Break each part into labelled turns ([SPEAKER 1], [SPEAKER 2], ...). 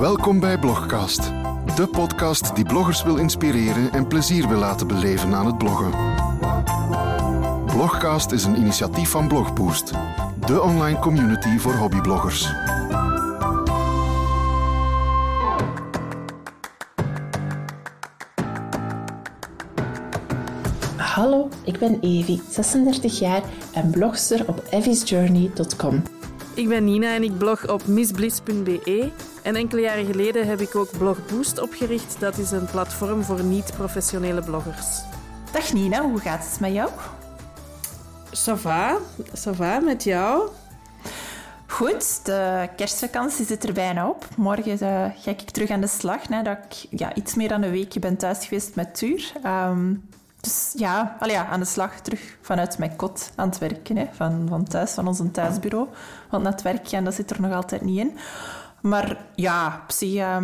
[SPEAKER 1] Welkom bij Blogcast, de podcast die bloggers wil inspireren en plezier wil laten beleven aan het bloggen. Blogcast is een initiatief van Blogboost, de online community voor hobbybloggers.
[SPEAKER 2] Hallo, ik ben Evi, 36 jaar en blogster op evisjourney.com.
[SPEAKER 3] Ik ben Nina en ik blog op missbliss.be. En enkele jaren geleden heb ik ook Blog Boost opgericht. Dat is een platform voor niet-professionele bloggers.
[SPEAKER 2] Dag Nina, hoe gaat het met jou?
[SPEAKER 3] Ça va, ça va met jou?
[SPEAKER 2] Goed, de kerstvakantie zit er bijna op. Morgen uh, ga ik terug aan de slag, nadat ik ja, iets meer dan een weekje ben thuis geweest met Tuur. Ehm, dus ja, al ja, aan de slag terug vanuit mijn kot aan het werken. Hè, van, van thuis, van ons thuisbureau. Want naar het werk gaan, dat zit er nog altijd niet in. Maar ja, op zich... Uh,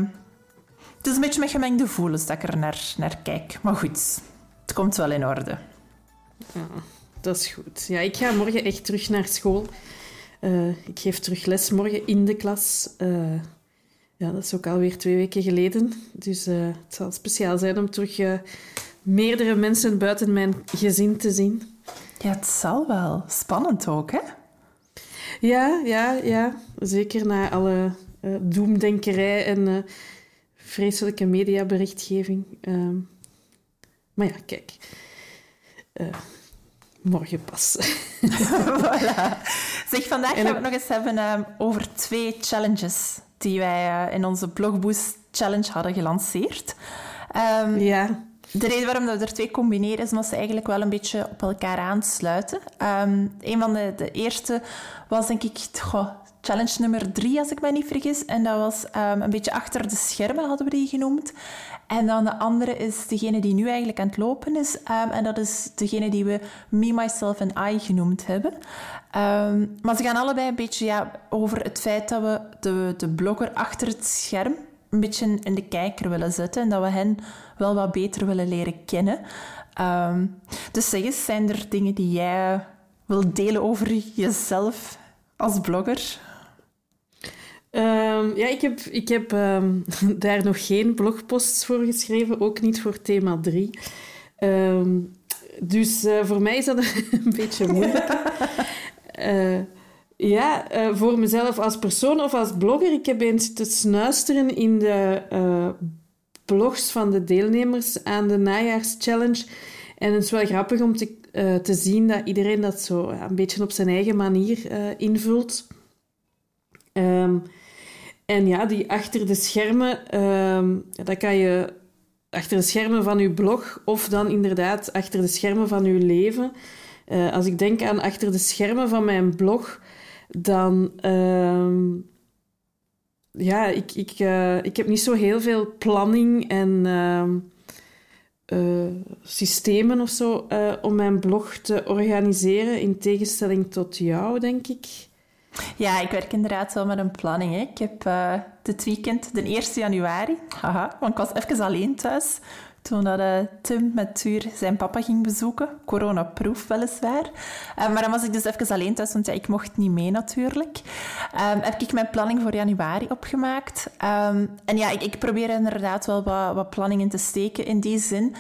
[SPEAKER 2] het is een beetje met gemengde gevoelens dat ik er naar, naar kijk. Maar goed, het komt wel in orde.
[SPEAKER 3] Ja, dat is goed. Ja, ik ga morgen echt terug naar school. Uh, ik geef terug les morgen in de klas. Uh, ja, dat is ook alweer twee weken geleden. Dus uh, het zal speciaal zijn om terug meerdere mensen buiten mijn gezin te zien.
[SPEAKER 2] Ja, het zal wel. Spannend ook, hè?
[SPEAKER 3] Ja, ja, ja. Zeker na alle uh, doemdenkerij en uh, vreselijke mediaberichtgeving. Uh, maar ja, kijk. Eh, morgen pas.
[SPEAKER 2] voilà. Zeg, vandaag gaan we het nog eens hebben ehm, over twee challenges die wij in onze Blogboost Challenge hadden gelanceerd.
[SPEAKER 3] Um, ja.
[SPEAKER 2] De reden waarom we er twee combineren is omdat ze eigenlijk wel een beetje op elkaar aansluiten. Um, een van de, de eerste was denk ik goh, challenge nummer drie, als ik me niet vergis. En dat was um, een beetje achter de schermen, hadden we die genoemd. En dan de andere is degene die nu eigenlijk aan het lopen is. Um, en dat is degene die we Me, Myself and I genoemd hebben. maar ze gaan allebei een beetje ja, over het feit dat we de, de blogger achter het scherm een beetje in de kijker willen zetten en dat we hen wel wat beter willen leren kennen. Dus zeg eens, zijn er dingen die jij wilt delen over jezelf als blogger?
[SPEAKER 3] Um, ja, ik heb, ik heb um, daar nog geen blogposts voor geschreven, ook niet voor thema 3. dus uh, voor mij is dat een beetje moeilijk. uh, ja, uh, voor mezelf als persoon of als blogger. Ik heb eens te snuisteren in de blogs van de deelnemers aan de najaarschallenge. En het is wel grappig om te, te zien dat iedereen dat zo een beetje op zijn eigen manier invult. Um, en ja, die achter de schermen, um, dat kan je achter de schermen van je blog of dan inderdaad achter de schermen van je leven. als ik denk aan achter de schermen van mijn blog dan... Uh, ja, ik, ik, uh, ik heb niet zo heel veel planning en uh, systemen of zo eh, om mijn blog te organiseren, in tegenstelling tot jou, denk ik.
[SPEAKER 2] Ja, ik werk inderdaad wel met een planning. Hè. Ik heb dit weekend, de 1 januari, haha, want ik was even alleen thuis, toen dat, uh, Tim met Tuur zijn papa ging bezoeken. Corona-proof weliswaar. Uh, maar dan was ik dus even alleen thuis, want ik mocht niet mee natuurlijk. Um, heb ik mijn planning voor januari opgemaakt. Um, en ja, ik, ik, probeer inderdaad wel wat, wat planning in te steken in die zin.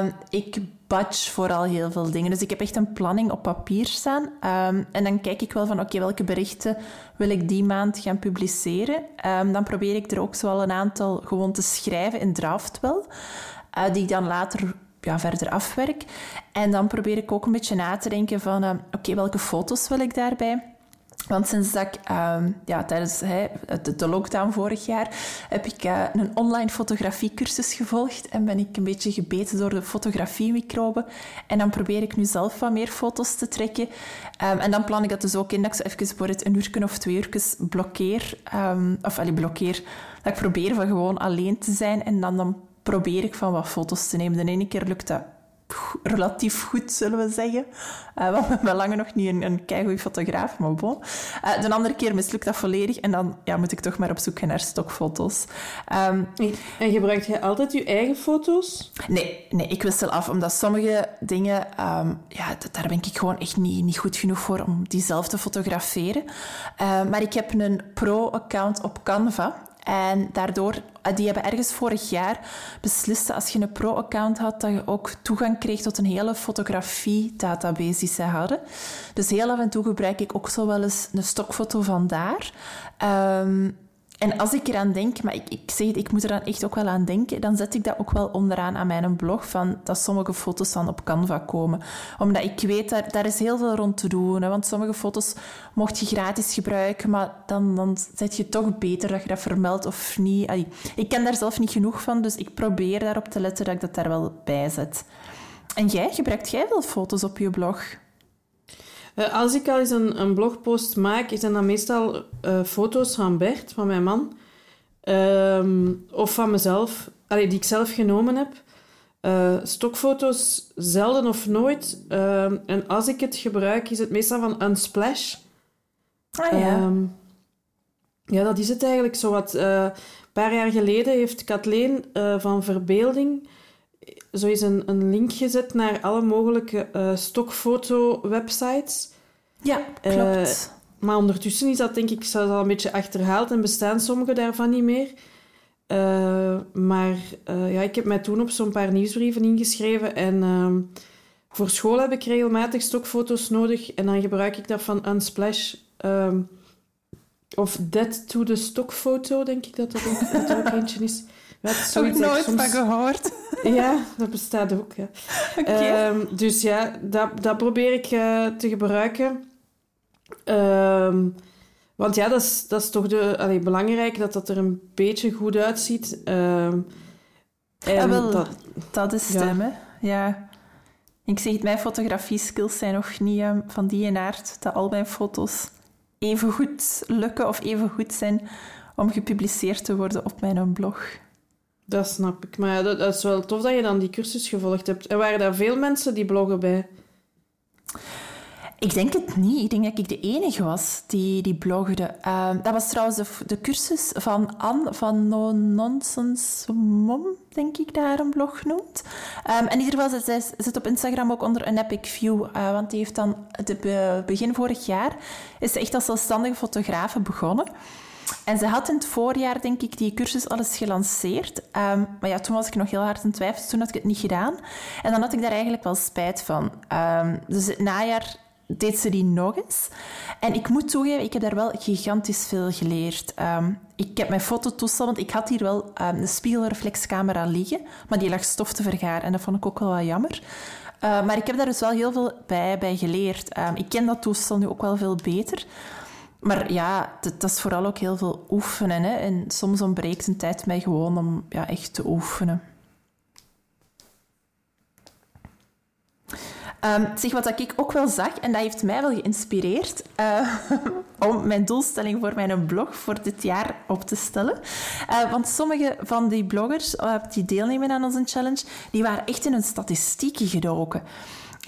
[SPEAKER 2] Um, ik batch vooral heel veel dingen. Dus ik heb echt een planning op papier staan. Um, en dan kijk ik wel van, oké, welke berichten wil ik die maand gaan publiceren? Um, dan probeer ik er ook zo wel een aantal gewoon te schrijven in draft wel. Uh, die ik dan later ja, verder afwerk. En dan probeer ik ook een beetje na te denken van, uh, oké, welke foto's wil ik daarbij? Want sinds dat ik um, ja, tijdens de, de, lockdown vorig jaar heb ik uh, een online fotografiecursus gevolgd en ben ik een beetje gebeten door de fotografiemicroben. En dan probeer ik nu zelf wat meer foto's te trekken. Um, en dan plan ik dat dus ook in dat ik zo even voor het een uur of twee uur blokkeer. Um, of allee, blokkeer. Dat ik probeer van gewoon alleen te zijn en dan, dan probeer ik van wat foto's te nemen. De ene keer lukt dat relatief goed, zullen we zeggen. Uh, want we hebben lange nog niet een, een keigoed fotograaf, maar bon. Uh, de andere keer mislukt dat volledig en dan ja, moet ik toch maar op zoek gaan naar stokfoto's.
[SPEAKER 3] Um, en gebruik je altijd je eigen foto's?
[SPEAKER 2] Nee, nee ik wissel af, omdat sommige dingen, um, ja, daar ben ik gewoon echt niet, niet goed genoeg voor om die zelf te fotograferen. Uh, maar ik heb een pro-account op Canva En daardoor, eh, die hebben ergens vorig jaar beslist dat als je een pro-account had, dat je ook toegang kreeg tot een hele fotografie-database die ze hadden. Dus heel af en toe gebruik ik ook zo wel eens een stokfoto van daar. Ehm, en als ik eraan denk, maar ik, ik zeg het, ik moet er dan echt ook wel aan denken, dan zet ik dat ook wel onderaan aan mijn blog, van dat sommige foto's dan op Canva komen. Omdat ik weet, daar, daar is heel veel rond te doen. Want sommige foto's mocht je gratis gebruiken, maar dan, dan zet je toch beter dat je dat vermeldt of niet. ik ken daar zelf niet genoeg van, dus ik probeer daarop te letten dat ik dat daar wel bij zet. En jij, gebruikt jij veel foto's op je blog?
[SPEAKER 3] Uh, als ik al eens een, een blogpost maak, zijn dat meestal uh, foto's van Bert, van mijn man. Um, of van mezelf, allee, die ik zelf genomen heb. Uh, stokfoto's zelden of nooit. Uh, en als ik het gebruik, is het meestal van Unsplash.
[SPEAKER 2] Ah ja. Um,
[SPEAKER 3] ja, dat is het eigenlijk. Zo wat, een paar jaar geleden heeft Kathleen van Verbeelding zo is een, een link gezet naar alle mogelijke uh, stokfoto-websites.
[SPEAKER 2] Ja, klopt. Uh,
[SPEAKER 3] maar ondertussen is dat denk ik zelfs al een beetje achterhaald en bestaan sommige daarvan niet meer. Uh, maar ja, ik heb mij toen op zo'n paar nieuwsbrieven ingeschreven en ehm, voor school heb ik regelmatig stokfoto's nodig en dan gebruik ik dat van Unsplash. Ehm, of Dead to the Stockfoto, denk ik dat dat ook, dat ook eentje is.
[SPEAKER 2] Dat heb ik nooit van gehoord.
[SPEAKER 3] Ja, dat bestaat ook. Ja. Ehm, dus ja, dat, dat probeer ik uh, te gebruiken. Um, want ja, dat is, dat is toch de, allee, belangrijk dat dat er een beetje goed uitziet. Um,
[SPEAKER 2] en ja, wel, dat, dat is stemmen. Ja. ja. Ik zeg het, mijn fotografie-skills zijn nog niet van die aard dat al mijn foto's even goed lukken of even goed zijn om gepubliceerd te worden op mijn blog.
[SPEAKER 3] Dat snap ik. Maar dat, dat, is wel tof dat je dan die cursus gevolgd hebt. En waren daar veel mensen die bloggen bij?
[SPEAKER 2] Ik denk het niet. Ik denk dat ik de enige was die, die blogde. Ehm, dat was trouwens de, cursus van Anne van No Nonsense Mom, denk ik, dat haar een blog noemt. Um, in ieder geval, zij zit op Instagram ook onder een epic view. Uh, want die heeft dan, de, begin vorig jaar, is echt als zelfstandige fotografe begonnen. En ze had in het voorjaar, denk ik, die cursus alles gelanceerd. Um, maar ja, toen was ik nog heel hard in twijfel. Toen had ik het niet gedaan. En dan had ik daar eigenlijk wel spijt van. Um, dus het najaar deed ze die nog eens. En ik moet toegeven, ik heb daar wel gigantisch veel geleerd. Um, ik heb mijn fototoestel, want ik had hier wel een spiegelreflexcamera liggen, maar die lag stof te vergaren. En dat vond ik ook wel wat jammer. Maar ik heb daar dus wel heel veel bij, bij geleerd. ik ken dat toestel nu ook wel veel beter. Maar ja, dat, is vooral ook heel veel oefenen. Hè? En soms ontbreekt een tijd mij gewoon om ja, echt te oefenen. Um, zeg, wat ik ook wel zag, en dat heeft mij wel geïnspireerd uh, om mijn doelstelling voor mijn blog voor dit jaar op te stellen. Uh, want sommige van die bloggers uh, die deelnemen aan onze challenge, die waren echt in hun statistieken gedoken.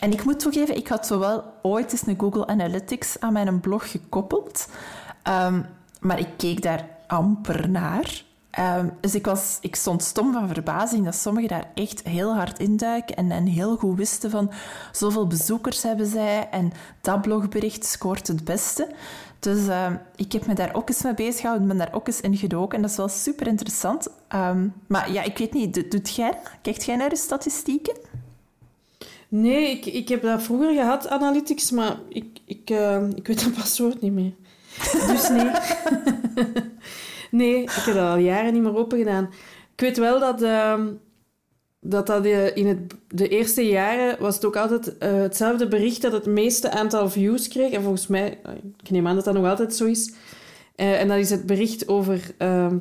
[SPEAKER 2] En ik moet toegeven, ik had zowel ooit eens een Google Analytics aan mijn blog gekoppeld, um, maar ik keek daar amper naar. Um, dus ik, was, ik stond stom van verbazing dat sommigen daar echt heel hard induiken en, en heel goed wisten van zoveel bezoekers hebben zij en dat blogbericht scoort het beste. Dus uh, ik heb me daar ook eens mee bezig gehouden, ben daar ook eens in gedoken en dat is wel super interessant. Maar ja, ik weet niet, doet jij Kijkt jij naar de statistieken?
[SPEAKER 3] Nee, ik, ik heb dat vroeger gehad, Analytics, maar ik, ik, uh, ik weet dat paswoord niet meer. Dus nee. nee, ik heb dat al jaren niet meer open gedaan. Ik weet wel dat uh, dat, dat in het, de eerste jaren was het ook altijd uh, hetzelfde bericht dat het meeste aantal views kreeg. En volgens mij, ik neem aan dat dat nog altijd zo is. En dat is het bericht over ehm,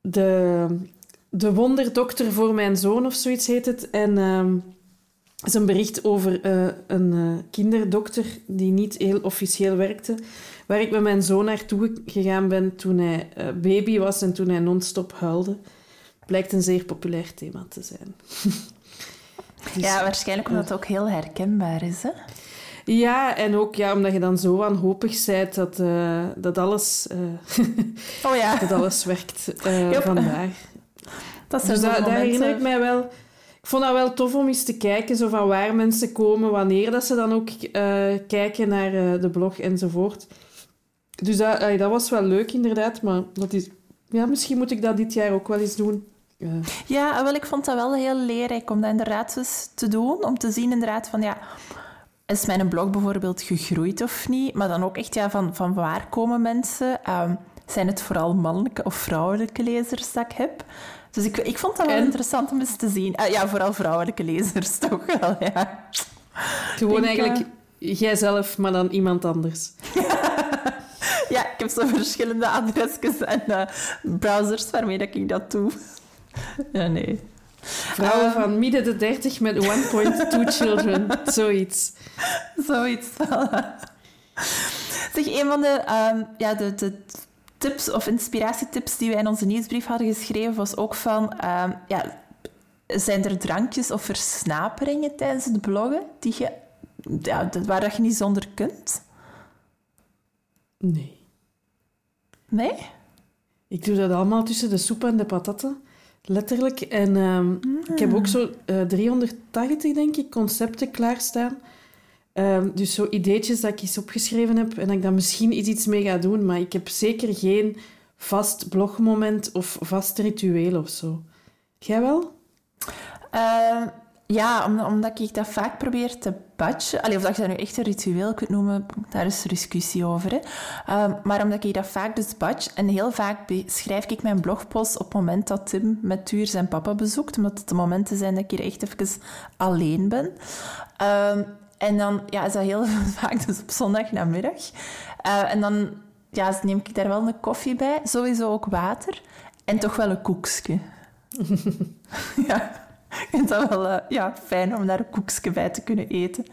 [SPEAKER 3] de, de wonderdokter voor mijn zoon of zoiets heet het. En ehm, is een bericht over uh, een uh, kinderdokter die niet heel officieel werkte, waar ik met mijn zoon naartoe gegaan ben toen hij uh, baby was en toen hij non-stop huilde. Blijkt een zeer populair thema te zijn.
[SPEAKER 2] dus, ja, waarschijnlijk omdat het ook heel herkenbaar is, hè?
[SPEAKER 3] Ja, en ook ja, omdat je dan zo wanhopig bent dat, dat, alles,
[SPEAKER 2] oh, ja.
[SPEAKER 3] dat alles werkt vandaag.
[SPEAKER 2] Dat
[SPEAKER 3] dus daar herinner ik mij wel ik vond dat wel tof om eens te kijken, zo van waar mensen komen, wanneer dat ze dan ook uh, kijken naar uh, de blog enzovoort. Dus dat, dat was wel leuk inderdaad, maar dat is ja, misschien moet ik dat dit jaar ook wel eens doen. Uh.
[SPEAKER 2] Ja, wel, ik vond dat wel heel leerrijk om dat inderdaad eens te doen. Om te zien inderdaad van, ja, is mijn blog bijvoorbeeld gegroeid of niet? Maar dan ook echt, ja, van, van waar komen mensen? Um, zijn het vooral mannelijke of vrouwelijke lezers dat ik heb? Dus ik, ik vond dat wel interessant om eens te zien. Uh, ja, vooral vrouwelijke lezers toch wel, ja.
[SPEAKER 3] Gewoon Denk, eigenlijk uh... jijzelf, maar dan iemand anders.
[SPEAKER 2] ja, ik heb zo verschillende adresjes en uh, browsers waarmee dat ik dat doe. ja, nee.
[SPEAKER 3] Vrouwen uh, van midden de dertig met 1.2 children. Zoiets.
[SPEAKER 2] Zoiets. zeg, een van de, um, ja, de, de tips of inspiratietips die wij in onze nieuwsbrief hadden geschreven was ook van... Um, ja, zijn er drankjes of versnaperingen tijdens het bloggen die je, ja, waar dat je niet zonder kunt?
[SPEAKER 3] Nee.
[SPEAKER 2] Nee?
[SPEAKER 3] Ik doe dat allemaal tussen de soep en de patatten. Letterlijk. En um, ik heb ook zo uh, 380, denk ik, concepten klaarstaan. Um, dus zo ideetjes dat ik eens opgeschreven heb en dat ik daar misschien iets mee ga doen. Maar ik heb zeker geen vast blogmoment of vast ritueel of zo. Jij wel?
[SPEAKER 2] Uh, ja, omdat ik dat vaak probeer te batchen. Allee, of dat je dat nu echt een ritueel kunt noemen, daar is discussie over. Hè. Um, maar omdat ik dat vaak dus batch. En heel vaak schrijf ik mijn blogpost op het moment dat Tim met Tuur zijn papa bezoekt. Omdat het de momenten zijn dat ik hier echt even alleen ben. En dan ja, is dat heel vaak dus op zondag namiddag. Uh, en dan ja, neem ik daar wel een koffie bij. Sowieso ook water. En toch wel een koekje. ja. Ik vind dat wel uh, ja, fijn om daar een koekje bij te kunnen eten.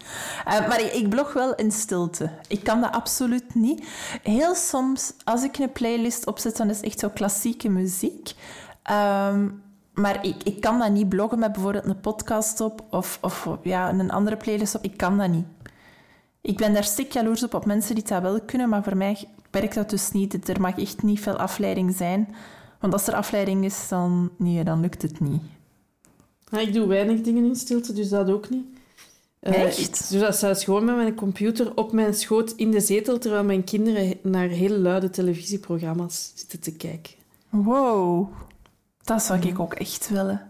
[SPEAKER 2] Uh, maar ik, ik, blog wel in stilte. Ik kan dat absoluut niet. Heel soms, als ik een playlist opzet, dan is echt zo klassieke muziek. Um, maar ik, ik kan dat niet bloggen met bijvoorbeeld een podcast op of, of ja, een andere playlist op. Ik kan dat niet. Ik ben daar stik jaloers op, op mensen die dat wel kunnen, maar voor mij werkt dat dus niet. Er mag echt niet veel afleiding zijn. Want als er afleiding is, dan, nee, dan lukt het niet.
[SPEAKER 3] ik doe weinig dingen in stilte, dus dat ook niet.
[SPEAKER 2] Uh, Echt? Ik
[SPEAKER 3] doe dat zelfs gewoon met mijn computer op mijn schoot in de zetel, terwijl mijn kinderen naar hele luide televisieprogramma's zitten te kijken.
[SPEAKER 2] Wow. Dat zou ik ook echt willen.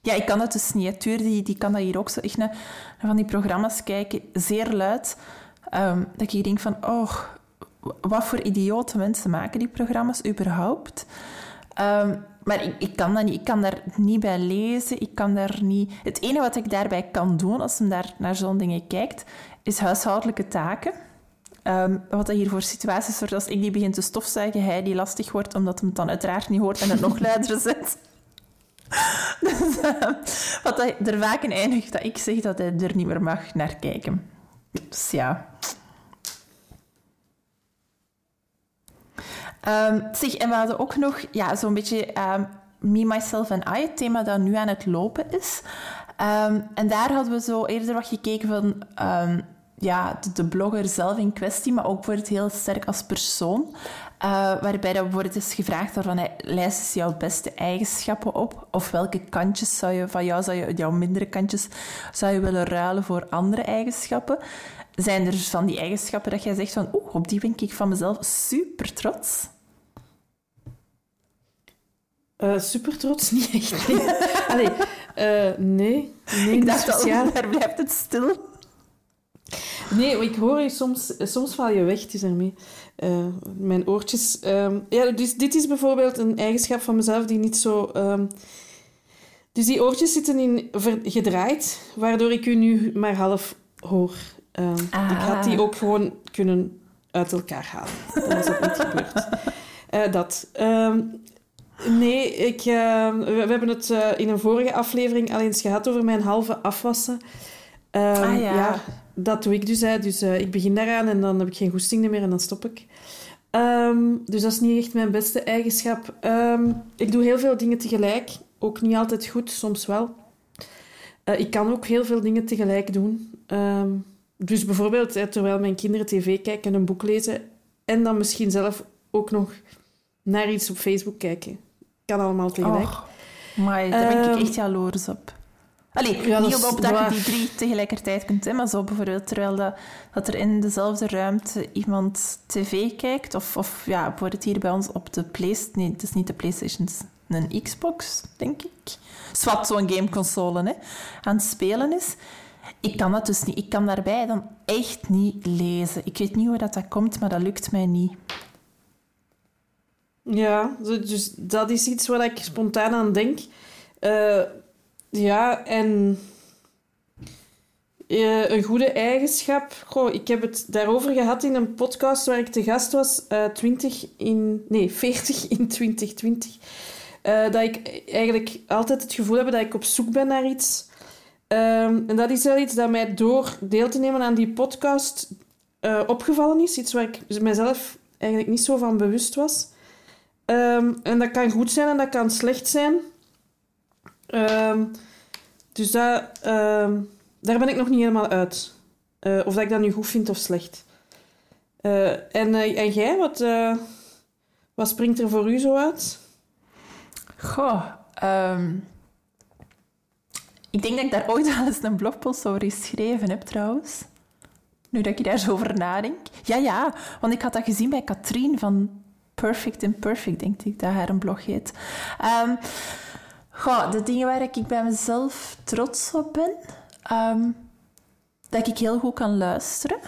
[SPEAKER 2] Ja, ik kan het dus niet. Tuur die, die kan dat hier ook zo echt naar, van die programma's kijken, zeer luid. Um, dat ik denk van, oh, wat voor idiote mensen maken die programma's überhaupt? Um, maar ik, ik, kan dat niet. Ik kan daar niet bij lezen. Ik kan daar niet... Het enige wat ik daarbij kan doen, als men daar naar zo'n dingen kijkt, is huishoudelijke taken. Um, wat dat hier voor situaties wordt als ik die begin te stofzuigen, hij die lastig wordt omdat hem het dan uiteraard niet hoort en het nog luider zet. dus, uh, wat dat er vaak in eindigt dat ik zeg dat hij er niet meer mag naar kijken. Dus ja. Um, zeg, en we hadden ook nog ja, zo'n beetje Me, Myself and I, het thema dat nu aan het lopen is. En daar hadden we zo eerder wat gekeken van ja, de, blogger zelf in kwestie, maar ook voor het heel sterk als persoon. Uh, waarbij dat wordt is gevraagd van lijst eens jouw beste eigenschappen op. Of welke kantjes zou je van jou, zou je, jouw mindere kantjes, zou je willen ruilen voor andere eigenschappen? Zijn er van die eigenschappen dat jij zegt van oeh, op die ben ik van mezelf super trots?
[SPEAKER 3] Uh, super trots, niet echt. Nee. Allee, uh, nee, nee.
[SPEAKER 2] Ik dacht al, daar blijft het stil.
[SPEAKER 3] Nee, ik hoor je soms... Soms val je weg, het is ermee. Uh, mijn oortjes... Uh, ja, dus dit is bijvoorbeeld een eigenschap van mezelf die niet zo... Um, dus die oortjes zitten in gedraaid, waardoor ik u nu maar half hoor. Uh, ik had die ook gewoon kunnen uit elkaar halen. Dan was dat niet gebeurd. Uh, dat. Ehm, nee, ik, we, we, hebben het in een vorige aflevering al eens gehad over mijn halve afwassen.
[SPEAKER 2] ah ja. ja
[SPEAKER 3] dat doe ik dus. Hè. Dus uh, ik begin daaraan en dan heb ik geen goesting meer en dan stop ik. Um, dus dat is niet echt mijn beste eigenschap. Um, ik doe heel veel dingen tegelijk. Ook niet altijd goed, soms wel. Uh, ik kan ook heel veel dingen tegelijk doen. Um, dus bijvoorbeeld, hè, terwijl mijn kinderen tv kijken en een boek lezen, en dan misschien zelf ook nog naar iets op Facebook kijken. Kan allemaal tegelijk.
[SPEAKER 2] Oh, maar daar ben ik echt jaloers op. Allee,
[SPEAKER 3] Ja,
[SPEAKER 2] niet op, op dat je die drie tegelijkertijd kunt, hè, maar zo bijvoorbeeld terwijl dat, dat er in dezelfde ruimte iemand tv kijkt, of, of ja, bijvoorbeeld hier bij ons op de PlayStation, nee, het is niet de PlayStation, het is een Xbox, denk ik. Zwat zo'n gameconsole, hè, aan het spelen is. Ik kan dat dus niet. Ik kan daarbij dan echt niet lezen. Ik weet niet hoe dat, dat komt, maar dat lukt mij niet.
[SPEAKER 3] Ja, dus dat is iets waar ik spontaan aan denk. Eh, ja, en eh, een goede eigenschap. Goh, ik heb het daarover gehad in een podcast waar ik te gast was, eh 20 in, nee, 40 in 2020. Eh, dat ik eigenlijk altijd het gevoel heb dat ik op zoek ben naar iets. Ehm, en dat is wel iets dat mij door deel te nemen aan die podcast opgevallen is. Iets waar ik mezelf eigenlijk niet zo van bewust was. Ehm, en dat kan goed zijn en dat kan slecht zijn. Ehm, dus dat, ehm, daar ben ik nog niet helemaal uit. Eh, of dat ik dat nu goed vind of slecht. Eh, en, eh, en jij, wat, wat springt er voor u zo uit?
[SPEAKER 2] Goh, ehm, ik denk dat ik daar ooit wel eens een blogpost over geschreven heb, trouwens. Nu dat ik daar zo over nadenk. Ja, ja, want ik had dat gezien bij Katrien van Perfect Imperfect, denk ik, dat haar een blog heet. Ehm, goh, de dingen waar ik bij mezelf trots op ben, ehm, dat ik heel goed kan luisteren.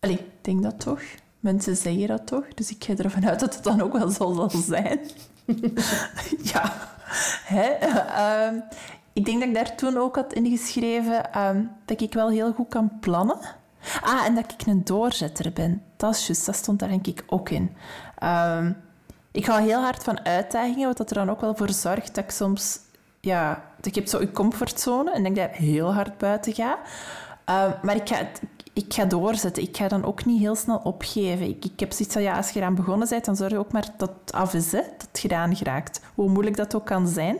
[SPEAKER 2] Allee, ik denk dat toch. Mensen zeggen dat toch, dus ik ga ervan uit dat het dan ook wel zo zal zijn. ja. Hè? Ehm, ik denk dat ik daar toen ook had ingeschreven ehm, dat ik wel heel goed kan plannen. Ah, en dat ik een doorzetter ben. Dat is dat stond daar denk ik ook in. Ehm, ik ga heel hard van uitdagingen, wat dat er dan ook wel voor zorgt dat ik soms... Ja, ik heb zo een comfortzone en dat ik heel hard buiten ga. Ehm, maar ik ga, ik ga doorzetten. Ik ga dan ook niet heel snel opgeven. Ik, ik heb zoiets van, ja, als je eraan begonnen bent, dan zorg je ook maar dat het af is, dat het gedaan geraakt. Hoe moeilijk dat ook kan zijn.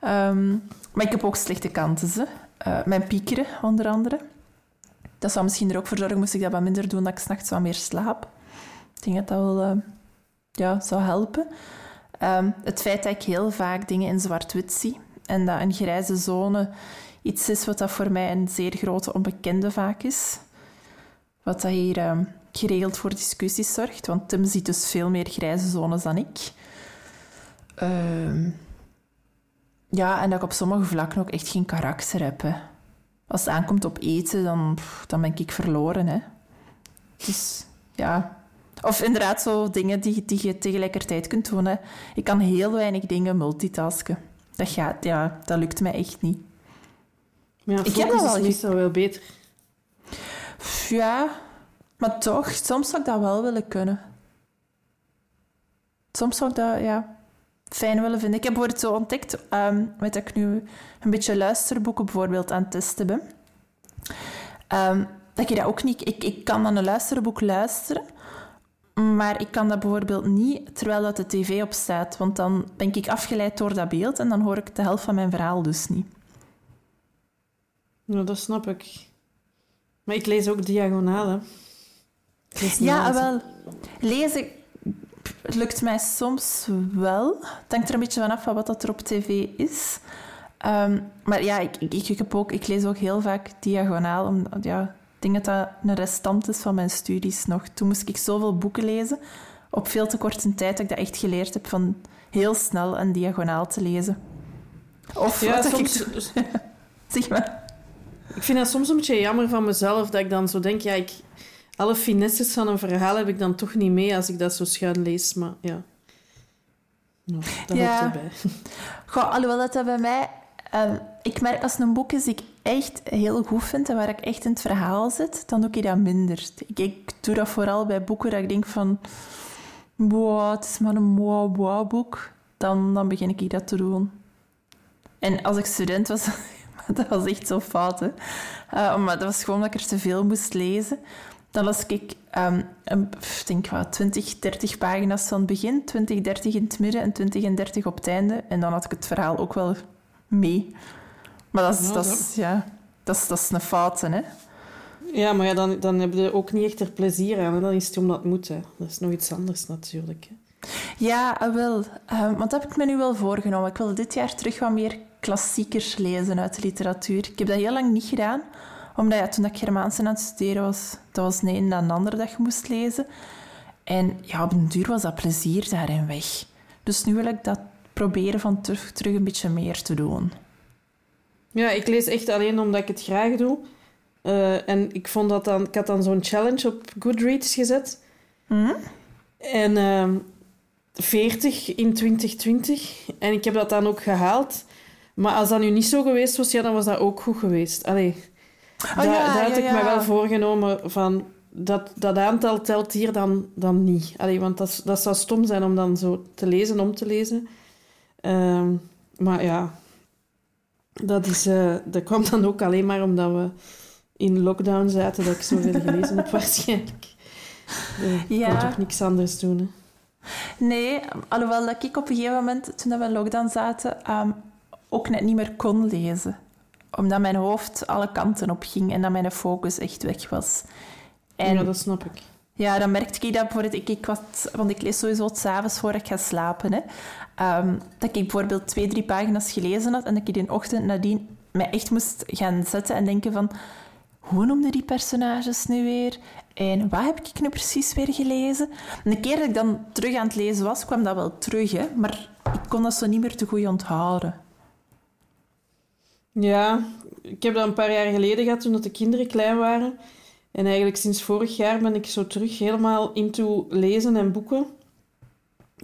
[SPEAKER 2] Ehm, maar ik heb ook slechte kanten. Hè. Eh, mijn piekeren, onder andere. Dat zou misschien er ook voor zorgen, moest ik dat wat minder doen, dat ik s'nachts wat meer slaap. Ik denk dat dat wel eh, ja, zou helpen. Ehm, het feit dat ik heel vaak dingen in zwart-wit zie en dat een grijze zone iets is wat dat voor mij een zeer grote onbekende vaak is. Wat dat hier ehm, geregeld voor discussies zorgt, want Tim ziet dus veel meer grijze zones dan ik. Ehm, ja, en dat ik op sommige vlakken ook echt geen karakter heb. Als het aankomt op eten, dan, dan ben ik verloren. Hè. Dus ja. Of inderdaad zo dingen die, die je tegelijkertijd kunt doen. Hè. Ik kan heel weinig dingen multitasken. Dat gaat, ja, dat lukt mij echt niet.
[SPEAKER 3] Ja,
[SPEAKER 2] Ik heb dat
[SPEAKER 3] is
[SPEAKER 2] wel
[SPEAKER 3] meestal wel beter.
[SPEAKER 2] Ja, maar toch, soms zou ik dat wel willen kunnen. Soms zou ik dat, ja, fijn willen vinden. Ik heb bijvoorbeeld zo ontdekt, ehm met dat ik nu een beetje luisterboeken bijvoorbeeld aan het testen ben. Ehm, dat je dat ook niet... Ik, ik kan dan een luisterboek luisteren, maar ik kan dat bijvoorbeeld niet terwijl dat de tv op staat. Want dan ben ik afgeleid door dat beeld en dan hoor ik de helft van mijn verhaal dus niet.
[SPEAKER 3] Ja, dat snap ik. Maar ik lees ook niet
[SPEAKER 2] Ja, wel. Lezen lukt mij soms wel. Het hangt er een beetje vanaf van wat dat er op tv is. Ehm, maar ja, ik, ik, ik, heb ook, ik lees ook heel vaak diagonaal. Om, ja, denk dat dat een restant is van mijn studies nog. Toen moest ik zoveel boeken lezen, op veel te korte tijd, dat ik dat echt geleerd heb van heel snel en diagonaal te lezen. Of
[SPEAKER 3] Ja,
[SPEAKER 2] wat dat
[SPEAKER 3] soms,
[SPEAKER 2] ik... Zeg maar.
[SPEAKER 3] ik vind dat soms een beetje jammer van mezelf, dat ik dan zo denk, ja, ik, alle finesses van een verhaal heb ik dan toch niet mee als ik dat zo schuin lees, maar ja. ja dat
[SPEAKER 2] Ja.
[SPEAKER 3] hoort erbij.
[SPEAKER 2] Goh, alhoewel dat, dat bij mij... ehm, ik merk als een boek is die ik echt heel goed vind en waar ik echt in het verhaal zit, dan doe ik dat minder. Ik, ik doe dat vooral bij boeken dat ik denk van... Wow, het is maar een wow, wow boek. Dan, dan begin ik dat te doen. En als ik student was... dat was echt zo fout. Eh, maar dat was gewoon dat ik er te veel moest lezen. Dan las ik, ik denk wat, 20, 30 pagina's van het begin, 20, 30 in het midden en 20 en 30 op het einde. En dan had ik het verhaal ook wel mee. Maar dat is,
[SPEAKER 3] Ja,
[SPEAKER 2] dat
[SPEAKER 3] dat-
[SPEAKER 2] is, ja, dat is, dat is een fout, hè.
[SPEAKER 3] Ja, maar ja, dan, dan heb je ook niet echt er plezier aan. hè. Dan is het omdat het moet. Hè. Dat is nog iets anders natuurlijk. Hè.
[SPEAKER 2] Ja, ah, wel. Ehm, want dat heb ik me nu wel voorgenomen. Ik wil dit jaar terug wat meer klassiekers lezen uit de literatuur. Ik heb dat heel lang niet gedaan, omdat ja, toen ik Germaanse aan het studeren was, dat was een na de andere dat je moest lezen. En ja, op een duur was dat plezier daarin weg. Dus nu wil ik dat proberen van terug, terug een beetje meer te doen.
[SPEAKER 3] Ja, ik lees echt alleen omdat ik het graag doe. Uh, en ik vond dat dan... Ik had dan zo'n challenge op Goodreads gezet.
[SPEAKER 2] Mhm.
[SPEAKER 3] En uh, 40 in 2020. En ik heb dat dan ook gehaald. Maar als dat nu niet zo geweest was, ja, dan was dat ook goed geweest. Allee,
[SPEAKER 2] Oh,
[SPEAKER 3] daar,
[SPEAKER 2] ja,
[SPEAKER 3] daar had
[SPEAKER 2] ja,
[SPEAKER 3] ik me wel voorgenomen van... Dat, dat aantal telt hier dan, dan niet. Allee, want dat, dat zou stom zijn om dan zo te lezen, om te lezen. Ehm, maar ja, dat, is, eh, dat kwam dan ook alleen maar omdat we in lockdown zaten, dat ik zoveel gelezen heb waarschijnlijk. Eh, Ik
[SPEAKER 2] Ja.
[SPEAKER 3] kon toch niks anders doen. Hè.
[SPEAKER 2] Nee, alhoewel dat ik op een gegeven moment, toen we in lockdown zaten, ehm, ook net niet meer kon lezen. Omdat mijn hoofd alle kanten op ging en dat mijn focus echt weg was. En
[SPEAKER 3] Ja, dat snap ik.
[SPEAKER 2] Ja, dan merkte ik dat bijvoorbeeld... Ik, ik was, want ik lees sowieso s'avonds voor ik ga slapen. Hè. Ehm, dat ik bijvoorbeeld twee, drie pagina's gelezen had en dat ik die ochtend nadien mij echt moest gaan zetten en denken van... Hoe noemden die personages nu weer? En wat heb ik nu precies weer gelezen? En de keer dat ik dan terug aan het lezen was, kwam dat wel terug. Hè, maar ik kon dat zo niet meer te goed onthouden.
[SPEAKER 3] Ja, ik heb dat een paar jaar geleden gehad toen de kinderen klein waren. En eigenlijk sinds vorig jaar ben ik zo terug helemaal into lezen en boeken.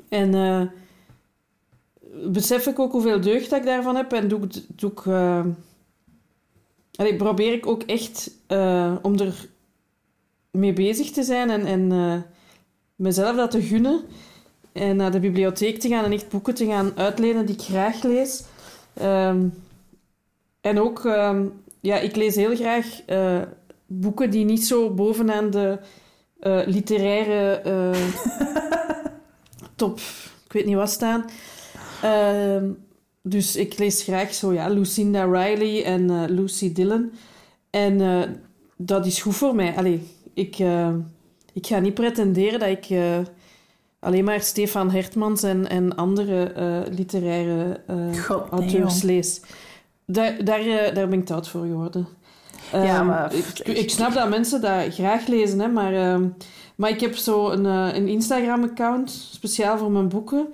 [SPEAKER 3] En eh, besef ik ook hoeveel deugd dat ik daarvan heb. En doe, ik- doe ik... allee, probeer ik ook echt eh, om er mee bezig te zijn en, en mezelf dat te gunnen. En naar de bibliotheek te gaan en echt boeken te gaan uitlenen die ik graag lees. Ehm, en ook, ehm, ja, ik lees heel graag boeken die niet zo bovenaan de eh, literaire eh, top, ik weet niet wat staan. Ehm, dus ik lees graag zo, ja, Lucinda Riley en eh, Lucy Dillon. En dat is goed voor mij. Allee, ik, ik ga niet pretenderen dat ik alleen maar Stefan Hertmans en, en andere literaire
[SPEAKER 2] God, nee,
[SPEAKER 3] auteurs lees. Daar, daar, daar ben ik te oud voor geworden.
[SPEAKER 2] Ja,
[SPEAKER 3] Ehm,
[SPEAKER 2] maar-
[SPEAKER 3] ik, ik snap dat mensen dat graag lezen, hè, maar, ehm, maar ik heb zo een, eh, een Instagram-account speciaal voor mijn boeken.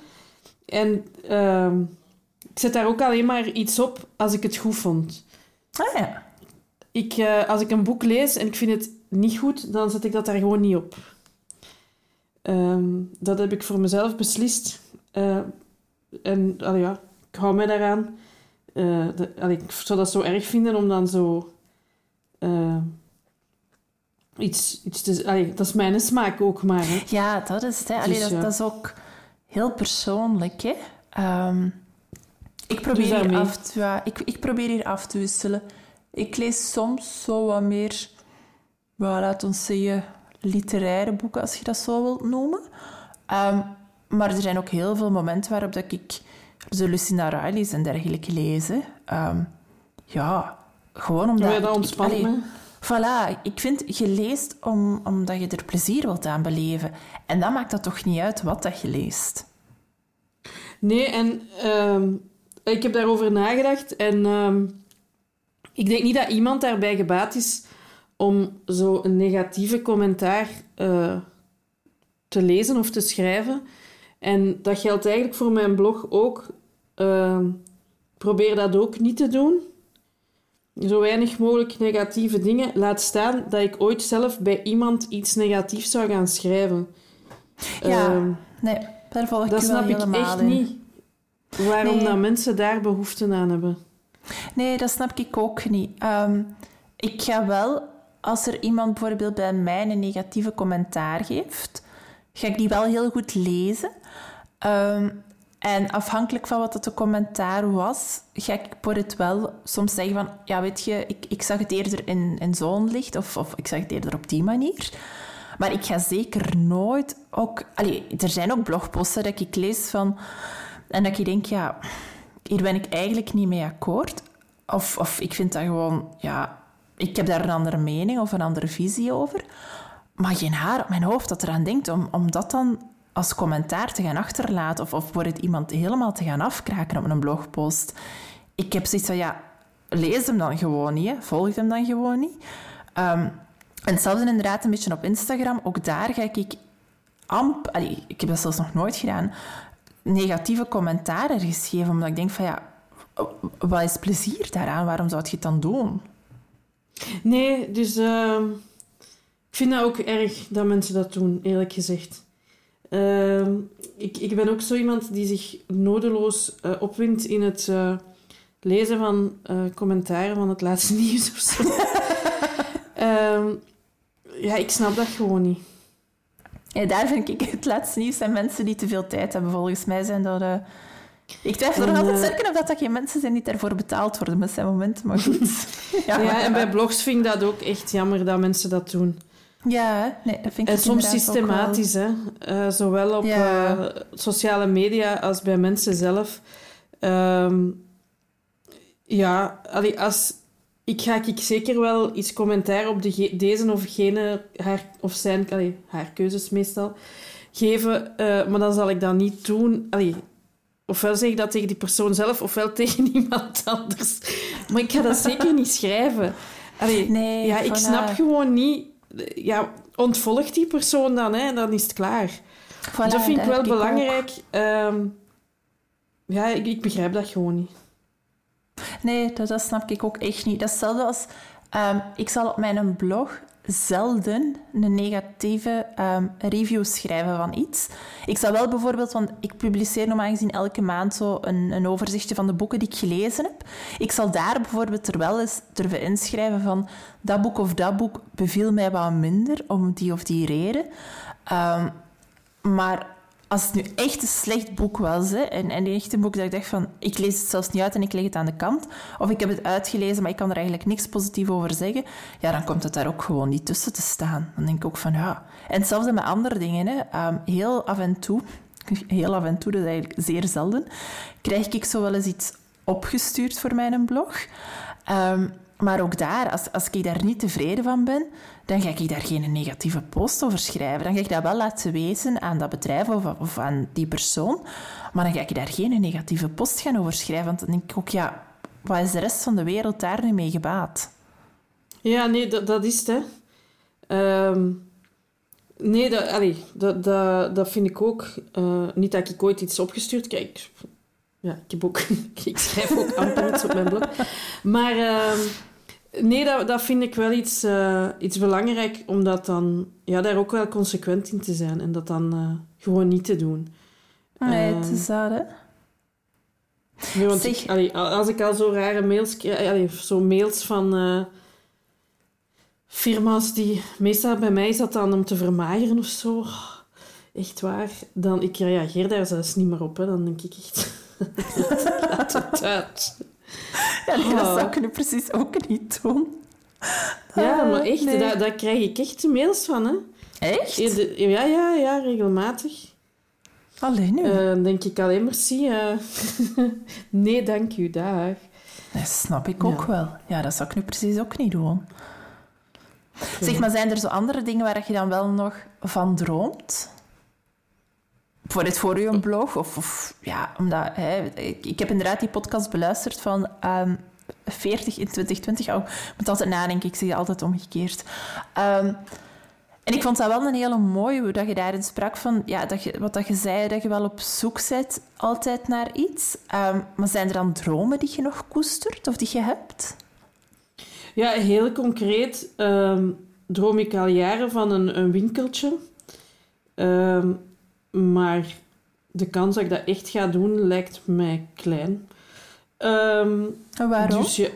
[SPEAKER 3] En ehm, ik zet daar ook alleen maar iets op als ik het goed vond.
[SPEAKER 2] Ah ja.
[SPEAKER 3] Ik, eh, als ik een boek lees en ik vind het niet goed, dan zet ik dat daar gewoon niet op. Dat heb ik voor mezelf beslist. Eh, en allee, ja, ik hou mij daaraan. De, allee, ik zou dat zo erg vinden om dan zo... eh, iets, iets te... Allee, dat is mijn smaak ook maar. Hè.
[SPEAKER 2] Ja, dat is het. Hè. Allee,
[SPEAKER 3] Dus,
[SPEAKER 2] dat, dat is ook heel persoonlijk. Hè. Ehm, ik, probeer hier af te, ja, ik, ik probeer hier af te wisselen. Ik lees soms zo wat meer, well, laat ons zeggen, literaire boeken, als je dat zo wilt noemen. Ehm, maar er zijn ook heel veel momenten waarop dat ik de Lucinda Riley's en dergelijke lees. Ehm, ja, gewoon omdat...
[SPEAKER 3] Ja, dat me.
[SPEAKER 2] Voilà, ik vind je leest om, omdat je er plezier wilt aan beleven. En dan maakt dat toch niet uit wat dat je leest.
[SPEAKER 3] Nee, en ehm, ik heb daarover nagedacht. En ehm, ik denk niet dat iemand daarbij gebaat is om zo een negatieve commentaar eh, te lezen of te schrijven. En dat geldt eigenlijk voor mijn blog ook. Ehm, probeer dat ook niet te doen. Zo weinig mogelijk negatieve dingen. Laat staan dat ik ooit zelf bij iemand iets negatiefs zou gaan schrijven.
[SPEAKER 2] Ja,
[SPEAKER 3] Ehm,
[SPEAKER 2] nee, daar volg ik
[SPEAKER 3] dat snap ik echt
[SPEAKER 2] in.
[SPEAKER 3] niet. Waarom
[SPEAKER 2] Nee.
[SPEAKER 3] dat mensen daar behoefte aan hebben.
[SPEAKER 2] Nee, dat snap ik ook niet. Ehm, ik ga wel, als er iemand bijvoorbeeld bij mij een negatieve commentaar geeft, ga ik die wel heel goed lezen. Ehm, en afhankelijk van wat het de commentaar was, ga ik voor het wel soms zeggen van, ja weet je, ik, ik zag het eerder in, in zo'n licht of, of ik zag het eerder op die manier. Maar ik ga zeker nooit ook... Allee, er zijn ook blogposten dat ik lees van... En dat ik denk, ja, hier ben ik eigenlijk niet mee akkoord. Of, of ik vind dat gewoon, ja, ik heb daar een andere mening of een andere visie over. Maar geen haar op mijn hoofd dat eraan denkt om, om dat dan als commentaar te gaan achterlaten. Of, of wordt het iemand helemaal te gaan afkraken op een blogpost. ik heb zoiets van, ja, lees hem dan gewoon niet. Volg hem dan gewoon niet. Um, en hetzelfde inderdaad een beetje op Instagram. Ook daar ga ik amp... Ik heb dat zelfs nog nooit gedaan. Negatieve commentaren geschreven. Omdat ik denk van, ja, wat is plezier daaraan? Waarom zou je het dan doen?
[SPEAKER 3] Nee, dus... Uh, ik vind dat ook erg dat mensen dat doen, eerlijk gezegd. Uh, ik, ik ben ook zo iemand die zich nodeloos uh, opwindt in het uh, lezen van uh, commentaren van het laatste nieuws of zo. Ehm, ja, ik snap dat gewoon niet.
[SPEAKER 2] Ja, daar vind ik het laatste nieuws zijn mensen die te veel tijd hebben. Volgens mij zijn dat... Ik twijfel er nog altijd zeker of dat, dat geen mensen zijn die daarvoor betaald worden met zijn momenten, maar goed.
[SPEAKER 3] ja, ja, en bij blogs vind ik dat ook echt jammer dat mensen dat doen.
[SPEAKER 2] Ja, nee, dat vind ik
[SPEAKER 3] En soms systematisch, hè. Uh, zowel op ja. uh, sociale media als bij mensen zelf. Um, ja, allee, als, ik ga ik zeker wel iets commentaar op de, deze of gene, haar, of zijn, allee, haar keuzes meestal, geven. Uh, maar dan zal ik dat niet doen. Allee, ofwel zeg ik dat tegen die persoon zelf, ofwel tegen iemand anders. Maar ik ga dat zeker niet schrijven. Allee,
[SPEAKER 2] nee,
[SPEAKER 3] ja, ik snap gewoon niet... Ja, ontvolg die persoon dan, hè, dan is het klaar. Voilà, dat vind ik wel belangrijk. Um, ja, ik, ik begrijp dat gewoon niet.
[SPEAKER 2] Nee, dat, dat, snap ik ook echt niet. Dat is hetzelfde als... Um, ik zal op mijn blog zelden een negatieve um, review schrijven van iets. Ik zal wel bijvoorbeeld, want ik publiceer normaal gezien elke maand zo een, een overzichtje van de boeken die ik gelezen heb. Ik zal daar bijvoorbeeld er wel eens durven inschrijven van dat boek of dat boek beviel mij wat minder om die of die reden. Um, maar als het nu echt een slecht boek was, hè, en, en echt een boek dat ik dacht van, ik lees het zelfs niet uit en ik leg het aan de kant, of ik heb het uitgelezen, maar ik kan er eigenlijk niks positief over zeggen, ja, dan komt het daar ook gewoon niet tussen te staan. Dan denk ik ook van, ja. En hetzelfde met andere dingen, hè. Um, heel af en toe, heel af en toe, dat is eigenlijk zeer zelden, krijg ik zo wel eens iets opgestuurd voor mijn blog. Um, maar ook daar, als, als ik daar niet tevreden van ben, dan ga ik daar geen negatieve post over schrijven. Dan ga ik dat wel laten weten aan dat bedrijf of, of aan die persoon. Maar dan ga ik daar geen negatieve post gaan over schrijven. Want dan denk ik ook, ja, wat is de rest van de wereld daar nu mee gebaat?
[SPEAKER 3] Ja, nee, dat, dat is het, hè. Um, nee, dat, allee, dat, dat, dat vind ik ook. Uh, niet dat ik ooit iets opgestuurd krijg. Ja, ik, heb ook, ik schrijf ook amper iets op mijn blog. Maar... Uh, Nee, dat, dat vind ik wel iets, uh, iets belangrijk, om dat dan, ja, daar ook wel consequent in te zijn en dat dan uh, gewoon niet te doen.
[SPEAKER 2] Nee, uh, het is dat, hè?
[SPEAKER 3] Nee, want ik, allee, als ik al zo rare mails krijg, zo mails van firma's die... Meestal bij mij is dat dan om te vermageren of zo. Echt waar. Dan, ik reageer daar zelfs niet meer op. Hè. Dan denk ik echt... Laat het uit.
[SPEAKER 2] Ja, nee, dat zou ik nu precies ook niet doen.
[SPEAKER 3] Ja, maar echt, nee. daar, daar krijg ik echt mails van, hè.
[SPEAKER 2] Echt?
[SPEAKER 3] Ja, ja, ja, regelmatig.
[SPEAKER 2] Alleen nu?
[SPEAKER 3] Uh, denk ik alleen merci. Uh. nee, dank u, dag.
[SPEAKER 2] Dat snap ik ook ja. wel. Ja, dat zou ik nu precies ook niet doen. Zeg, maar zijn er zo andere dingen waar je dan wel nog van droomt? Voor uw blog? Of, of ja, omdat... Hè, ik, ik, heb inderdaad die podcast beluisterd van... Um, 40 in 2020. Oh, ik moet altijd nadenken, ik het altijd omgekeerd. Um, en ik vond dat wel een hele mooie, hoe dat je daarin sprak van, ja, dat je, wat dat je zei, dat je wel op zoek bent altijd naar iets. Um, maar zijn er dan dromen die je nog koestert of die je hebt?
[SPEAKER 3] Ja, heel concreet um, droom ik al jaren van een, een winkeltje. Maar de kans dat ik dat echt ga doen lijkt mij klein.
[SPEAKER 2] Um, waarom? Dus
[SPEAKER 3] je,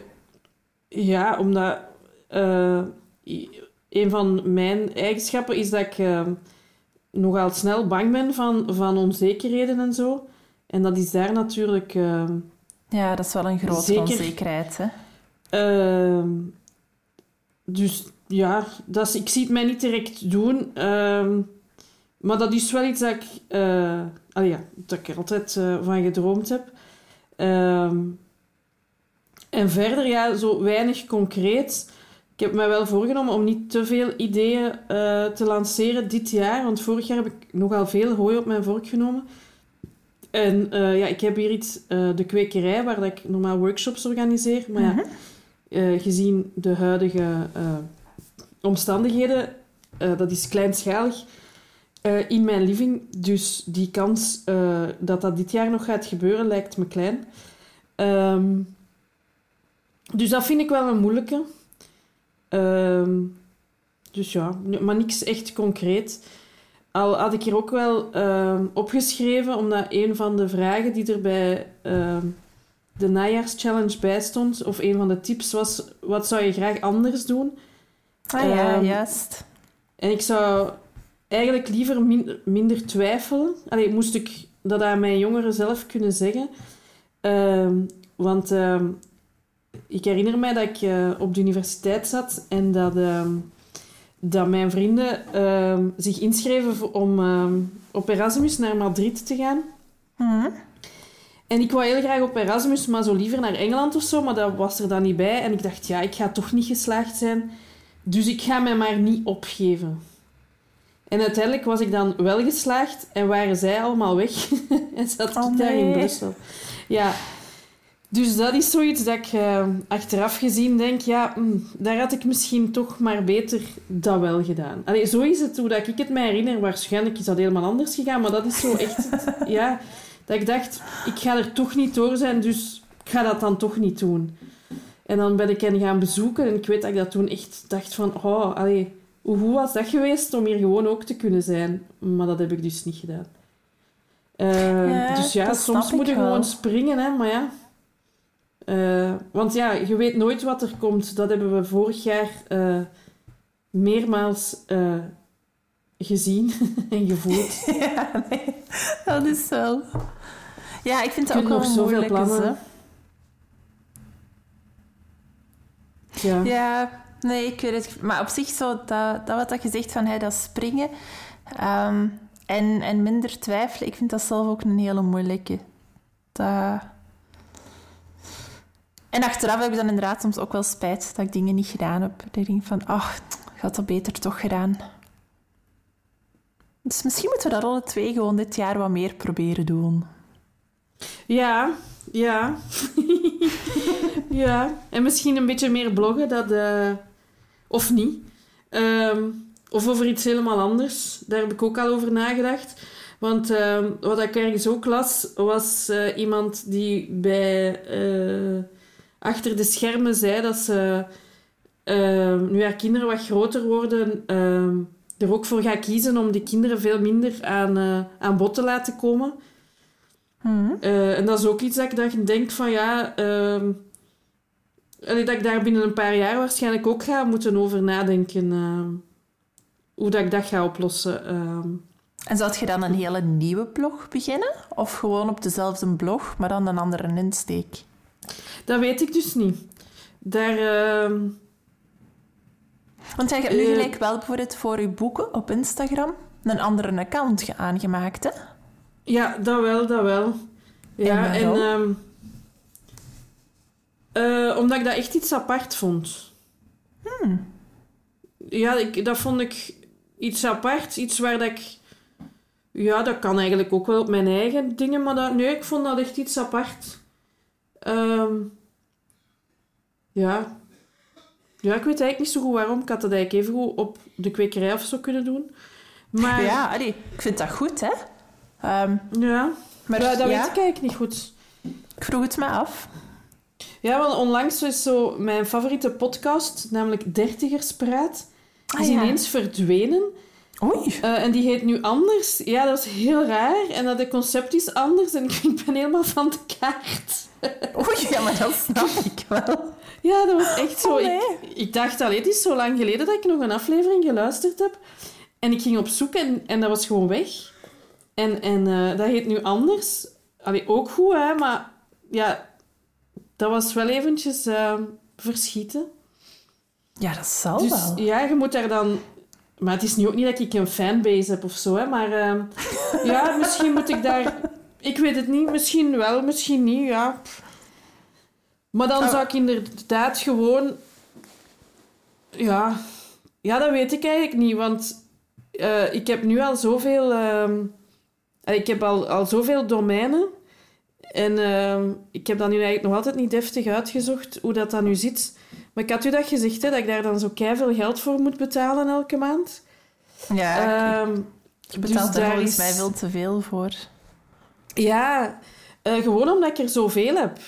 [SPEAKER 3] ja, omdat uh, een van mijn eigenschappen is dat ik uh, nogal snel bang ben van, van onzekerheden en zo. En dat is daar natuurlijk. Uh,
[SPEAKER 2] ja, dat is wel een grote zeker, onzekerheid. Hè?
[SPEAKER 3] Dus ja, dat is, ik zie het mij niet direct doen. Maar dat is wel iets dat ik, uh, ja, dat ik er altijd uh, van gedroomd heb. Um, en verder, ja, zo weinig concreet. Ik heb mij wel voorgenomen om niet te veel ideeën uh, te lanceren dit jaar. Want vorig jaar heb ik nogal veel hooi op mijn vork genomen. En eh, ja, ik heb hier iets, eh, de kwekerij, waar dat ik normaal workshops organiseer. Maar ja, eh, gezien de huidige eh, omstandigheden, eh, dat is kleinschalig, eh, in mijn living. Dus die kans eh, dat dat dit jaar nog gaat gebeuren, lijkt me klein. Ehm, dus dat vind ik wel een moeilijke. Ehm, dus ja, maar niks echt concreet. Al had ik hier ook wel ehm, opgeschreven, omdat een van de vragen die er bij de najaarschallenge bij stond, of een van de tips was, wat zou je graag anders doen?
[SPEAKER 2] Ah ja, juist.
[SPEAKER 3] En ik zou eigenlijk liever min- minder twijfelen. Allee, moest ik dat aan mijn jongeren zelf kunnen zeggen. Ehm, want ehm, ik herinner mij dat ik eh, op de universiteit zat en dat, ehm, dat mijn vrienden zich inschreven om op Erasmus naar Madrid te gaan.
[SPEAKER 2] Mhm.
[SPEAKER 3] En ik wou heel graag op Erasmus, maar zo liever naar Engeland of zo, maar dat was er dan niet bij. En ik dacht, ja, ik ga toch niet geslaagd zijn. Dus ik ga mij maar niet opgeven. En uiteindelijk was ik dan wel geslaagd en waren zij allemaal weg. en zat
[SPEAKER 2] Oh,
[SPEAKER 3] ik daar in. Brussel. Ja. Dus dat is zoiets dat ik eh, achteraf gezien denk, ja, hm, daar had ik misschien toch maar beter dat wel gedaan. Allee, zo is het hoe dat ik het me herinner. Waarschijnlijk is dat helemaal anders gegaan, maar dat is zo echt, het, ja, dat ik dacht, ik ga er toch niet door zijn, dus ik ga dat dan toch niet doen. En dan ben ik hen gaan bezoeken en ik weet dat ik dat toen echt dacht van, oh, allee, hoe was dat geweest om hier gewoon ook te kunnen zijn? Maar dat heb ik dus niet gedaan. Eh,
[SPEAKER 2] Ja,
[SPEAKER 3] dus ja, soms moet je
[SPEAKER 2] wel.
[SPEAKER 3] gewoon springen, hè, maar ja. Eh, want ja, je weet nooit wat er komt. Dat hebben we vorig jaar eh, meermaals gezien en gevoeld.
[SPEAKER 2] ja, nee, dat is wel... Ja, ik vind het ook
[SPEAKER 3] nog zoveel plannen. Ja.
[SPEAKER 2] Ja, nee, ik weet het. Maar op zich, zo, dat, dat wat dat je zegt van hey, dat springen ehm, en, en minder twijfelen, ik vind dat zelf ook een hele moeilijke. Dat... En achteraf heb ik dan inderdaad soms ook wel spijt dat ik dingen niet gedaan heb. Dat ik denk van, ach, ik had dat beter toch gedaan. Dus misschien moeten we dat alle twee gewoon dit jaar wat meer proberen doen.
[SPEAKER 3] Ja, ja. ja. En misschien een beetje meer bloggen, dat, eh, of niet. Ehm, of over iets helemaal anders. Daar heb ik ook al over nagedacht. Want ehm, wat ik ergens ook las, was eh, iemand die bij, eh, achter de schermen zei dat ze, ehm, nu haar kinderen wat groter worden, er ook voor gaat kiezen om die kinderen veel minder aan, eh, aan bod te laten komen.
[SPEAKER 2] Hm.
[SPEAKER 3] Eh, en dat is ook iets dat ik dan denk van ja... allee, dat ik daar binnen een paar jaar waarschijnlijk ook ga moeten over nadenken. ehm, hoe dat ik dat ga oplossen. ehm.
[SPEAKER 2] En zou je dan een hele nieuwe blog beginnen? Of gewoon op dezelfde blog, maar dan een andere insteek?
[SPEAKER 3] dat weet ik dus niet. Daar... ehm,
[SPEAKER 2] Want jij hebt nu
[SPEAKER 3] Eh.
[SPEAKER 2] gelijk wel bijvoorbeeld voor je boeken op Instagram een andere account ge- aangemaakt, hè?
[SPEAKER 3] ja, dat wel, dat wel. Ja,
[SPEAKER 2] En
[SPEAKER 3] eh, omdat ik dat echt iets apart vond.
[SPEAKER 2] Hmm.
[SPEAKER 3] Ja, ik, dat vond ik iets apart. Iets waar dat ik... Ja, dat kan eigenlijk ook wel op mijn eigen dingen, maar dat, nee, ik vond dat echt iets apart. Ehm, ja. Ja, ik weet eigenlijk niet zo goed waarom. Ik had dat eigenlijk even goed op de kwekerij of zo kunnen doen. Maar ja,
[SPEAKER 2] allee, ik vind dat goed, hè? Ehm,
[SPEAKER 3] ja.
[SPEAKER 2] maar
[SPEAKER 3] dat
[SPEAKER 2] ja,
[SPEAKER 3] weet ik eigenlijk niet goed.
[SPEAKER 2] ik vroeg het me af.
[SPEAKER 3] Ja, want onlangs is zo mijn favoriete podcast, namelijk Dertigerspraat,
[SPEAKER 2] Ah,
[SPEAKER 3] is
[SPEAKER 2] ja.
[SPEAKER 3] ineens verdwenen.
[SPEAKER 2] Oei.
[SPEAKER 3] Eh, en die heet nu anders. Ja, dat is heel raar. En dat het concept is anders. En ik ben helemaal van de kaart.
[SPEAKER 2] Oei, ja, maar dat snap ik wel.
[SPEAKER 3] Ja, dat was echt zo.
[SPEAKER 2] Oh, nee.
[SPEAKER 3] ik, ik dacht al, het is zo lang geleden dat ik nog een aflevering geluisterd heb. En ik ging op zoek en, en dat was gewoon weg. En, en eh, dat heet nu anders. Allee, ook goed, hè. Maar ja, dat was wel eventjes eh, verschieten.
[SPEAKER 2] Ja, dat zal
[SPEAKER 3] Dus
[SPEAKER 2] wel.
[SPEAKER 3] ja, je moet daar dan... Maar het is nu ook niet dat ik een fanbase heb of zo, hè. Maar ehm, ja, misschien moet ik daar... Ik weet het niet. Misschien wel, misschien niet, ja. Maar dan
[SPEAKER 2] Oh.
[SPEAKER 3] zou ik inderdaad gewoon... Ja... Ja, dat weet ik eigenlijk niet, want eh, ik heb nu al zoveel ehm, ik heb al, al zoveel domeinen. En ehm, ik heb dat nu eigenlijk nog altijd niet deftig uitgezocht hoe dat dan nu zit. Maar ik had u dat gezegd, hè, dat ik daar dan zo veel geld voor moet betalen elke maand.
[SPEAKER 2] Ja, um, je betaalt dus daar volgens mij veel te veel voor.
[SPEAKER 3] Ja, uh, gewoon omdat ik er zoveel heb.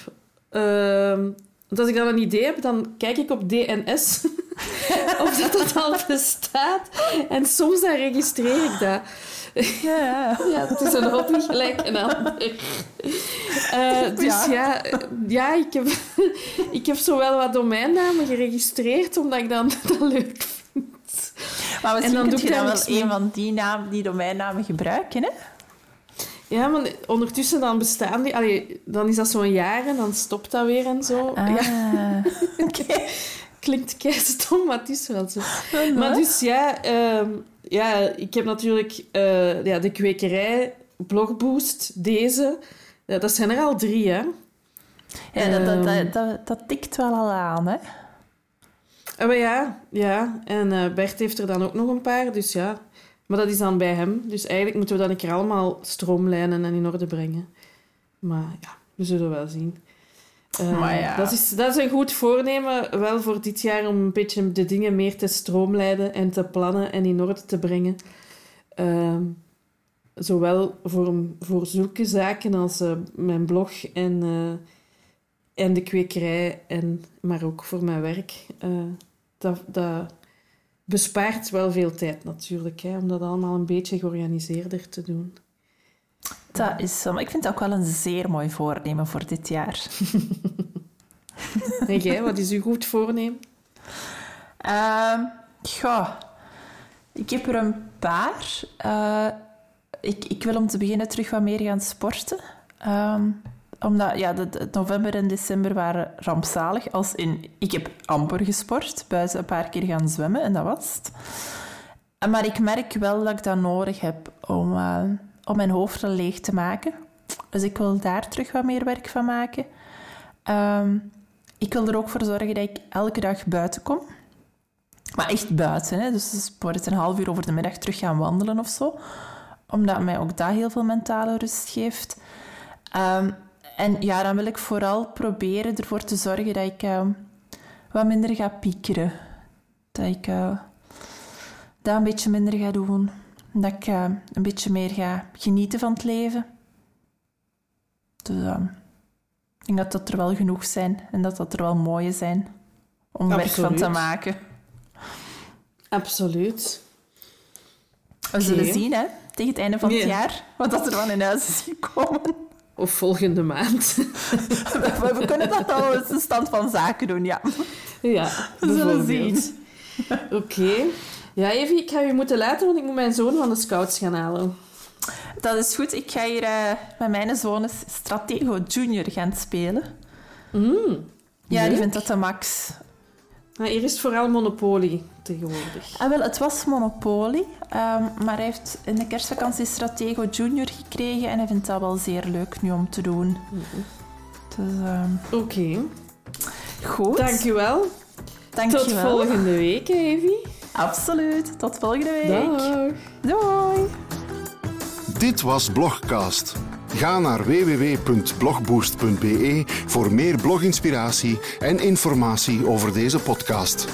[SPEAKER 3] Uh, want als ik dan een idee heb, dan kijk ik op DNS of dat, dat al bestaat. En soms dan registreer ik dat. Ja, ja. het is een hobby gelijk een ander. Uh, dus ja. ja, ik, heb, ik heb zowel wat domeinnamen geregistreerd, omdat ik dan dat leuk vind.
[SPEAKER 2] Maar misschien en dan doe je dan wel een van die, naam, die domeinnamen gebruiken, hè?
[SPEAKER 3] Ja, maar ondertussen dan bestaan die... Allee, dan is dat zo'n jaar en dan stopt dat weer en zo. Ah. Ja. Klinkt kei stom, maar het is wel zo. Maar dus ja, uh, ja, ik heb natuurlijk uh, ja, de kwekerij, Blogboost, deze. Ja, dat zijn er al drie, hè.
[SPEAKER 2] Ja, dat, dat, ehm. dat, dat, dat tikt wel al aan, hè.
[SPEAKER 3] Maar ja, ja. En uh, Bert heeft er dan ook nog een paar, dus ja. Maar dat is dan bij hem. Dus eigenlijk moeten we dat een keer allemaal stroomlijnen en in orde brengen. Maar ja, we zullen wel zien. Uh, ja. dat, is, dat is een goed voornemen, wel voor dit jaar, om een beetje de dingen meer te stroomlijnen en te plannen en in orde te brengen. Uh, zowel voor, voor zulke zaken als uh, mijn blog en, uh, en de kwekerij, en, maar ook voor mijn werk. dat, dat bespaart wel veel tijd natuurlijk, hè, om dat allemaal een beetje georganiseerder te doen.
[SPEAKER 2] Dat is zo. Maar ik vind het ook wel een zeer mooi voornemen voor dit jaar.
[SPEAKER 3] en jij, wat is uw goed voornemen?
[SPEAKER 2] Uh, ik heb er een paar. Uh, ik, ik wil om te beginnen terug wat meer gaan sporten. Um, omdat ja, de, de, november en december waren rampzalig. Als in, ik heb amper gesport, buiten een paar keer gaan zwemmen en dat was het. Maar ik merk wel dat ik dat nodig heb om, uh, om mijn hoofd leeg te maken. Dus ik wil daar terug wat meer werk van maken. Um, ik wil er ook voor zorgen dat ik elke dag buiten kom. Maar echt buiten. Hè? Dus bijvoorbeeld een half uur over de middag terug gaan wandelen of zo. Omdat mij ook dat heel veel mentale rust geeft. Um, en ja, dan wil ik vooral proberen ervoor te zorgen dat ik uh, wat minder ga piekeren. Dat ik uh, dat een beetje minder ga doen. Dat ik uh, een beetje meer ga genieten van het leven. Dus ik denk dat dat er wel genoeg zijn en dat dat er wel mooie zijn om werk van te maken.
[SPEAKER 3] Absoluut.
[SPEAKER 2] We zullen zien, hè, tegen het einde van het jaar, wat dat er van in huis is gekomen.
[SPEAKER 3] Of volgende maand.
[SPEAKER 2] we, kunnen dat al eens de stand van zaken doen, ja.
[SPEAKER 3] Ja, we zullen zien. Oké. Ja, Evie, ik ga je moeten laten, want ik moet mijn zoon van de scouts gaan halen.
[SPEAKER 2] Dat is goed. Ik ga hier uh, met mijn zoon Stratego Junior gaan spelen.
[SPEAKER 3] Mm,
[SPEAKER 2] ja, die vindt dat de max.
[SPEAKER 3] Maar hier is het vooral Monopoly tegenwoordig.
[SPEAKER 2] Ah, wel, het was Monopoly, um, maar hij heeft in de kerstvakantie Stratego Junior gekregen en hij vindt dat wel zeer leuk nu om te doen. Mm dus, um...
[SPEAKER 3] Oké. Okay.
[SPEAKER 2] Goed.
[SPEAKER 3] Dankjewel.
[SPEAKER 2] Dankjewel.
[SPEAKER 3] Tot volgende week, Evie.
[SPEAKER 2] Absoluut. Tot volgende week.
[SPEAKER 3] Dag.
[SPEAKER 2] Doei.
[SPEAKER 1] Dit was Blogcast. Ga naar www.blogboost.be voor meer bloginspiratie en informatie over deze podcast.